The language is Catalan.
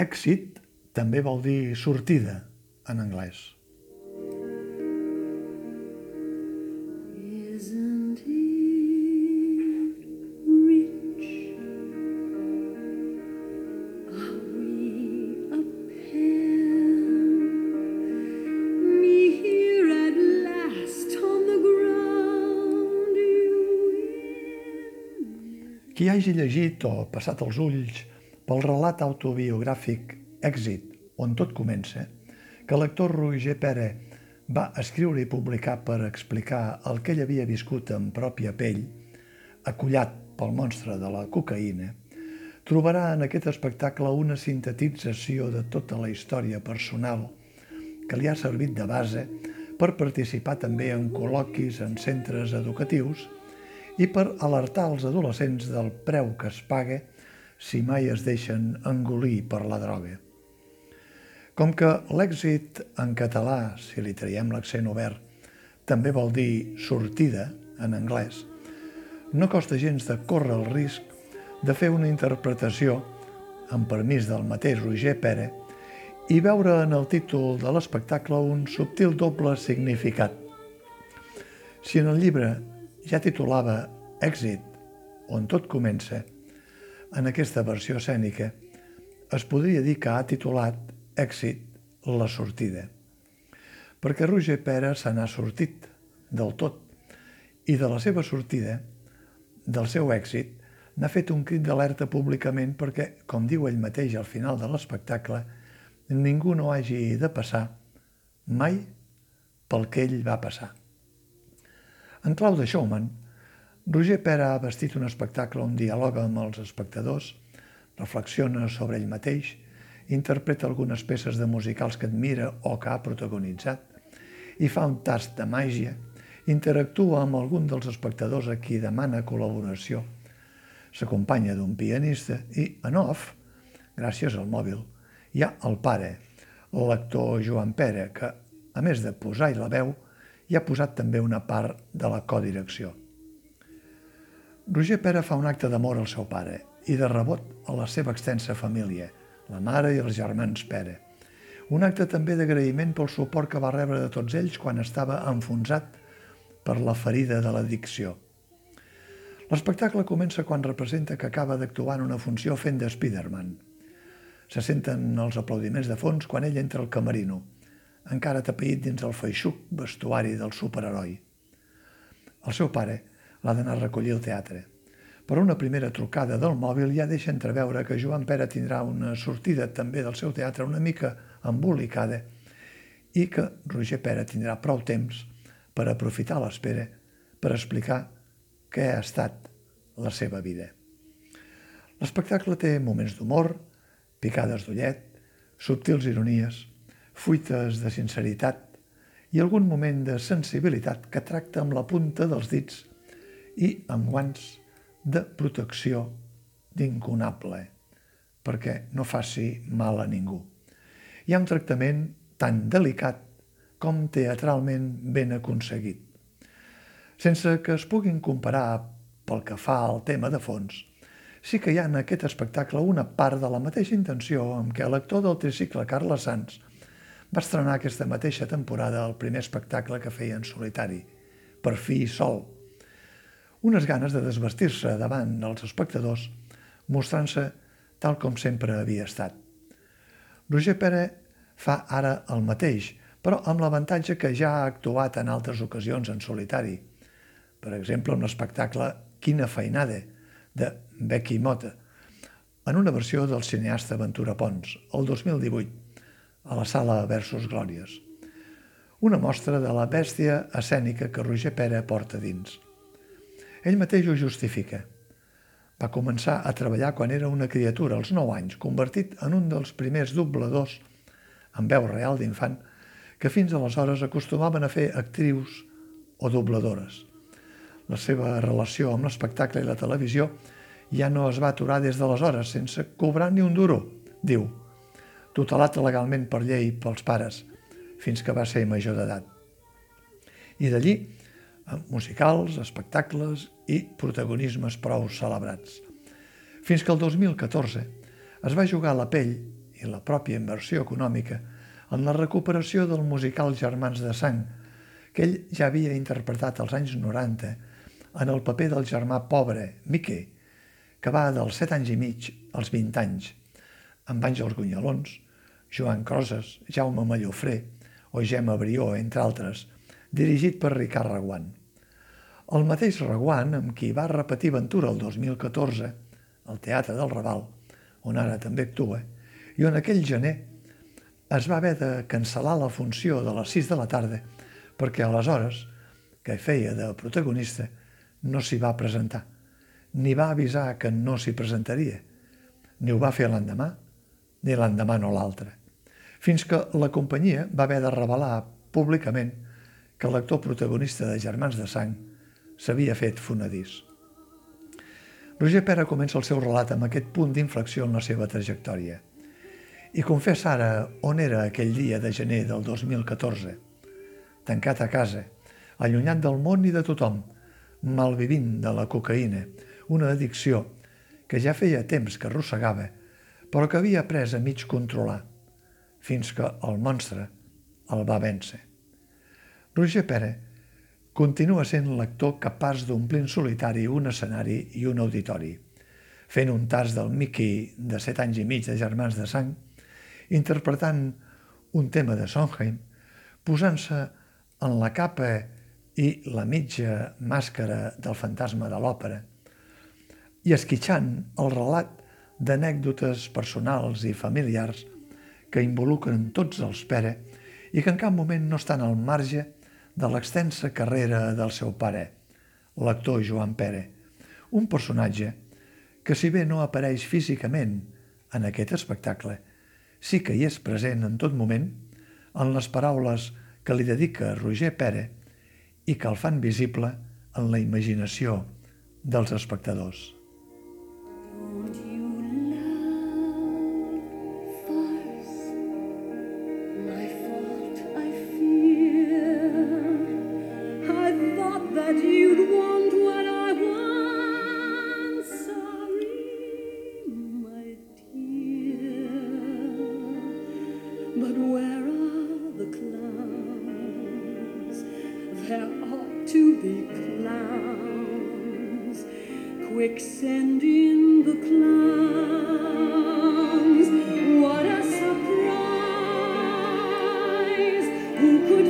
Èxit també vol dir sortida en anglès. Qui hagi llegit o passat els ulls pel relat autobiogràfic Èxit, on tot comença, que l'actor Roger Pere va escriure i publicar per explicar el que ell havia viscut en pròpia pell, acollat pel monstre de la cocaïna, trobarà en aquest espectacle una sintetització de tota la història personal que li ha servit de base per participar també en col·loquis en centres educatius i per alertar els adolescents del preu que es paga si mai es deixen engolir per la droga. Com que l'èxit en català, si li traiem l'accent obert, també vol dir sortida en anglès, no costa gens de córrer el risc de fer una interpretació, amb permís del mateix Roger Pere, i veure en el títol de l'espectacle un subtil doble significat. Si en el llibre ja titulava Èxit, on tot comença, en aquesta versió escènica es podria dir que ha titulat Èxit, la sortida. Perquè Roger Pera se n'ha sortit del tot i de la seva sortida, del seu èxit, n'ha fet un crit d'alerta públicament perquè, com diu ell mateix al final de l'espectacle, ningú no hagi de passar mai pel que ell va passar. En clau de showman, Roger Pera ha vestit un espectacle on dialoga amb els espectadors, reflexiona sobre ell mateix, interpreta algunes peces de musicals que admira o que ha protagonitzat i fa un tast de màgia, interactua amb algun dels espectadors a qui demana col·laboració, s'acompanya d'un pianista i, en off, gràcies al mòbil, hi ha el pare, l'actor Joan Pere, que, a més de posar-hi la veu, hi ha posat també una part de la codirecció. Roger Pere fa un acte d'amor al seu pare i de rebot a la seva extensa família, la mare i els germans Pere. Un acte també d'agraïment pel suport que va rebre de tots ells quan estava enfonsat per la ferida de l'addicció. L'espectacle comença quan representa que acaba d'actuar en una funció fent de Spiderman. Se senten els aplaudiments de fons quan ell entra al camerino, encara tapeït dins el feixuc vestuari del superheroi. El seu pare, l'ha d'anar a recollir al teatre. Però una primera trucada del mòbil ja deixa entreveure que Joan Pere tindrà una sortida també del seu teatre una mica embolicada i que Roger Pere tindrà prou temps per aprofitar l'espera per explicar què ha estat la seva vida. L'espectacle té moments d'humor, picades d'ullet, subtils ironies, fuites de sinceritat i algun moment de sensibilitat que tracta amb la punta dels dits i amb guants de protecció d'inconable perquè no faci mal a ningú. Hi ha un tractament tan delicat com teatralment ben aconseguit. Sense que es puguin comparar pel que fa al tema de fons, sí que hi ha en aquest espectacle una part de la mateixa intenció amb què l'actor del tricicle Carles Sanz va estrenar aquesta mateixa temporada el primer espectacle que feia en solitari, per fi sol, unes ganes de desvestir-se davant dels espectadors, mostrant-se tal com sempre havia estat. Roger Pere fa ara el mateix, però amb l'avantatge que ja ha actuat en altres ocasions en solitari. Per exemple, en l'espectacle Quina feinada, de Becky Mota, en una versió del cineasta Ventura Pons, el 2018, a la sala Versus Glòries. Una mostra de la bèstia escènica que Roger Pere porta dins. Ell mateix ho justifica. Va començar a treballar quan era una criatura, als 9 anys, convertit en un dels primers dobladors amb veu real d'infant que fins aleshores acostumaven a fer actrius o dobladores. La seva relació amb l'espectacle i la televisió ja no es va aturar des d'aleshores, sense cobrar ni un duro, diu, tutelat legalment per llei pels pares, fins que va ser major d'edat. I d'allí musicals, espectacles i protagonismes prou celebrats. Fins que el 2014 es va jugar la pell i la pròpia inversió econòmica en la recuperació del musical Germans de Sang, que ell ja havia interpretat als anys 90 en el paper del germà pobre, Miquel, que va dels 7 anys i mig als 20 anys, amb Àngels Gunyalons, Joan Croses, Jaume Mallofré o Gemma Brió, entre altres, dirigit per Ricard Reguant. El mateix Reguant, amb qui va repetir aventura el 2014 al Teatre del Raval, on ara també actua, i on aquell gener es va haver de cancel·lar la funció de les 6 de la tarda perquè aleshores, que feia de protagonista, no s'hi va presentar, ni va avisar que no s'hi presentaria, ni ho va fer l'endemà, ni l'endemà no l'altre, fins que la companyia va haver de revelar públicament que l'actor protagonista de Germans de Sang s'havia fet fonadís. Roger Pera comença el seu relat amb aquest punt d'inflexió en la seva trajectòria i confessa ara on era aquell dia de gener del 2014, tancat a casa, allunyat del món i de tothom, malvivint de la cocaïna, una addicció que ja feia temps que arrossegava, però que havia après a mig controlar, fins que el monstre el va vèncer. Roger Pera continua sent l'actor capaç d'omplir en solitari un escenari i un auditori, fent un tas del Mickey de set anys i mig de Germans de Sang, interpretant un tema de Sondheim, posant-se en la capa i la mitja màscara del fantasma de l'òpera i esquitxant el relat d'anècdotes personals i familiars que involucren tots els Pere i que en cap moment no estan al marge de l'extensa carrera del seu pare, l'actor Joan Pere, un personatge que si bé no apareix físicament en aquest espectacle, sí que hi és present en tot moment en les paraules que li dedica Roger Pere i que el fan visible en la imaginació dels espectadors. But where are the clowns? There ought to be clowns. Quick send in the clowns. What a surprise! Who could